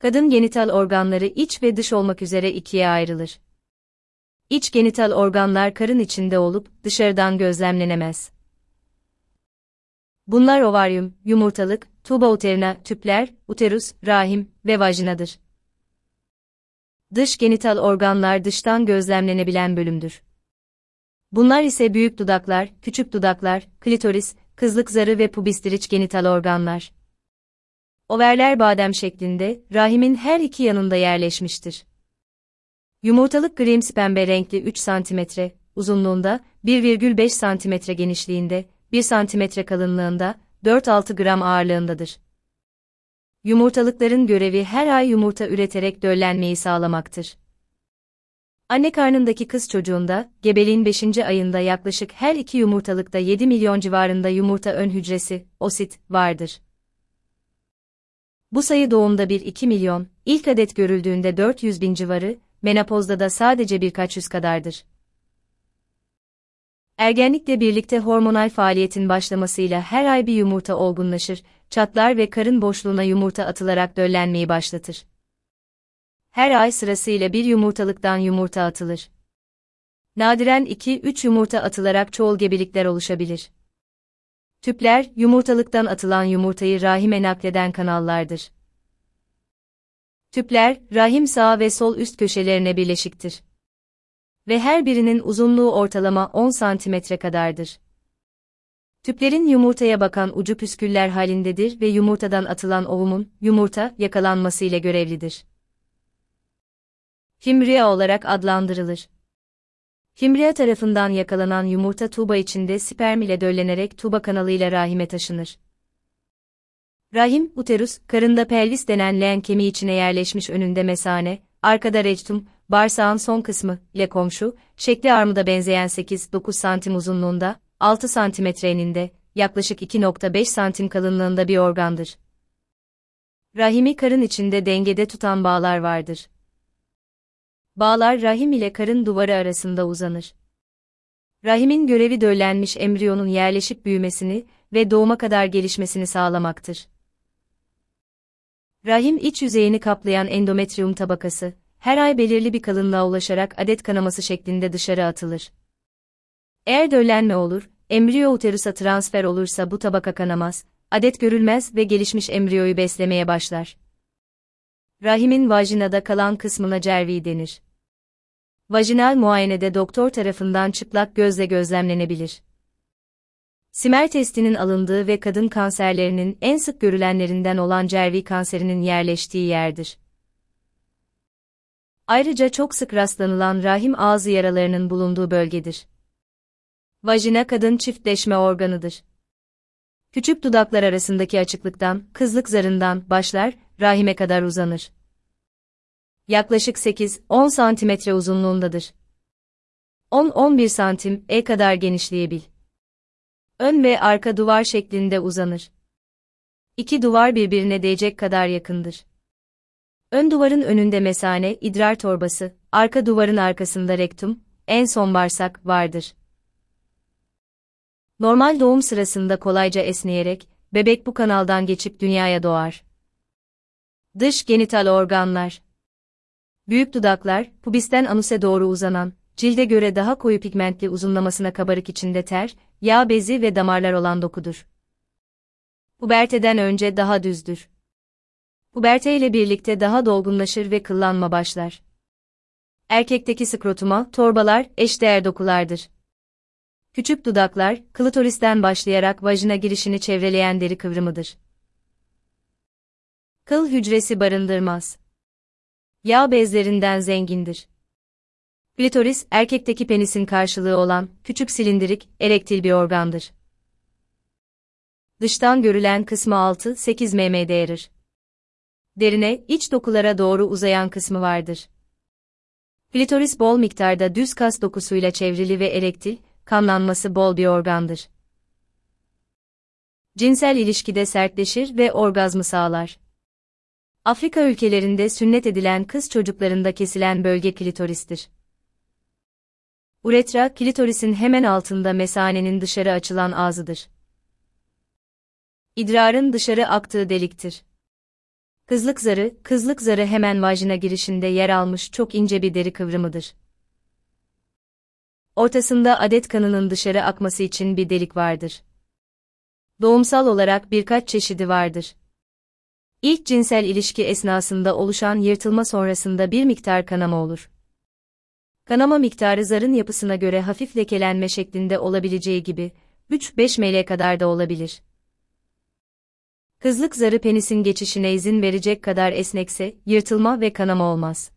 Kadın genital organları iç ve dış olmak üzere ikiye ayrılır. İç genital organlar karın içinde olup dışarıdan gözlemlenemez. Bunlar ovaryum, yumurtalık, tuba uterina, tüpler, uterus, rahim ve vajinadır. Dış genital organlar dıştan gözlemlenebilen bölümdür. Bunlar ise büyük dudaklar, küçük dudaklar, klitoris, kızlık zarı ve pubistiriç genital organlar. Overler badem şeklinde, rahimin her iki yanında yerleşmiştir. Yumurtalık grims pembe renkli 3 cm, uzunluğunda, 1,5 cm genişliğinde, 1 cm kalınlığında, 4-6 gram ağırlığındadır. Yumurtalıkların görevi her ay yumurta üreterek döllenmeyi sağlamaktır. Anne karnındaki kız çocuğunda, gebeliğin 5. ayında yaklaşık her iki yumurtalıkta 7 milyon civarında yumurta ön hücresi, osit, vardır. Bu sayı doğumda 1-2 milyon, ilk adet görüldüğünde 400 bin civarı, menopozda da sadece birkaç yüz kadardır. Ergenlikle birlikte hormonal faaliyetin başlamasıyla her ay bir yumurta olgunlaşır, çatlar ve karın boşluğuna yumurta atılarak döllenmeyi başlatır. Her ay sırasıyla bir yumurtalıktan yumurta atılır. Nadiren 2-3 yumurta atılarak çoğul gebelikler oluşabilir. Tüpler, yumurtalıktan atılan yumurtayı rahime nakleden kanallardır. Tüpler, rahim sağ ve sol üst köşelerine birleşiktir. Ve her birinin uzunluğu ortalama 10 santimetre kadardır. Tüplerin yumurtaya bakan ucu püsküller halindedir ve yumurtadan atılan ovumun, yumurta, yakalanması ile görevlidir. Fimria olarak adlandırılır. Fimria tarafından yakalanan yumurta tuba içinde sperm ile döllenerek tuba kanalıyla rahime taşınır. Rahim, uterus, karında pelvis denen leğen kemiği içine yerleşmiş önünde mesane, arkada rectum, bağırsağın son kısmı ile komşu, şekli armuda benzeyen 8-9 santim uzunluğunda, 6 santimetre eninde, yaklaşık 2.5 santim kalınlığında bir organdır. Rahimi karın içinde dengede tutan bağlar vardır. Bağlar rahim ile karın duvarı arasında uzanır. Rahimin görevi döllenmiş embriyonun yerleşip büyümesini ve doğuma kadar gelişmesini sağlamaktır. Rahim iç yüzeyini kaplayan endometrium tabakası, her ay belirli bir kalınlığa ulaşarak adet kanaması şeklinde dışarı atılır. Eğer döllenme olur, embriyo uterusa transfer olursa bu tabaka kanamaz, adet görülmez ve gelişmiş embriyoyu beslemeye başlar. Rahimin vajinada kalan kısmına cervi denir. Vajinal muayenede doktor tarafından çıplak gözle gözlemlenebilir. Simer testinin alındığı ve kadın kanserlerinin en sık görülenlerinden olan cervi kanserinin yerleştiği yerdir. Ayrıca çok sık rastlanılan rahim ağzı yaralarının bulunduğu bölgedir. Vajina kadın çiftleşme organıdır. Küçük dudaklar arasındaki açıklıktan, kızlık zarından başlar, rahime kadar uzanır. Yaklaşık 8-10 santimetre uzunluğundadır. 10-11 santim e kadar genişleyebil. Ön ve arka duvar şeklinde uzanır. İki duvar birbirine değecek kadar yakındır. Ön duvarın önünde mesane, idrar torbası, arka duvarın arkasında rektum, en son bağırsak vardır. Normal doğum sırasında kolayca esneyerek, bebek bu kanaldan geçip dünyaya doğar. Dış genital organlar Büyük dudaklar, pubisten anuse doğru uzanan, cilde göre daha koyu pigmentli uzunlamasına kabarık içinde ter, yağ bezi ve damarlar olan dokudur. Puberteden önce daha düzdür. Puberte ile birlikte daha dolgunlaşır ve kıllanma başlar. Erkekteki skrotuma, torbalar, eşdeğer dokulardır. Küçük dudaklar, klitoristen başlayarak vajina girişini çevreleyen deri kıvrımıdır. Kıl hücresi barındırmaz. Yağ bezlerinden zengindir. Klitoris, erkekteki penisin karşılığı olan, küçük silindirik, erektil bir organdır. Dıştan görülen kısmı 6-8 mm değerir. Derine, iç dokulara doğru uzayan kısmı vardır. Klitoris bol miktarda düz kas dokusuyla çevrili ve erektil, kanlanması bol bir organdır. Cinsel ilişkide sertleşir ve orgazmı sağlar. Afrika ülkelerinde sünnet edilen kız çocuklarında kesilen bölge klitoristir. Uretra, klitorisin hemen altında mesanenin dışarı açılan ağzıdır. İdrarın dışarı aktığı deliktir. Kızlık zarı, kızlık zarı hemen vajina girişinde yer almış çok ince bir deri kıvrımıdır. Ortasında adet kanının dışarı akması için bir delik vardır. Doğumsal olarak birkaç çeşidi vardır. İlk cinsel ilişki esnasında oluşan yırtılma sonrasında bir miktar kanama olur. Kanama miktarı zarın yapısına göre hafif lekelenme şeklinde olabileceği gibi, 3-5 ml kadar da olabilir. Kızlık zarı penisin geçişine izin verecek kadar esnekse, yırtılma ve kanama olmaz.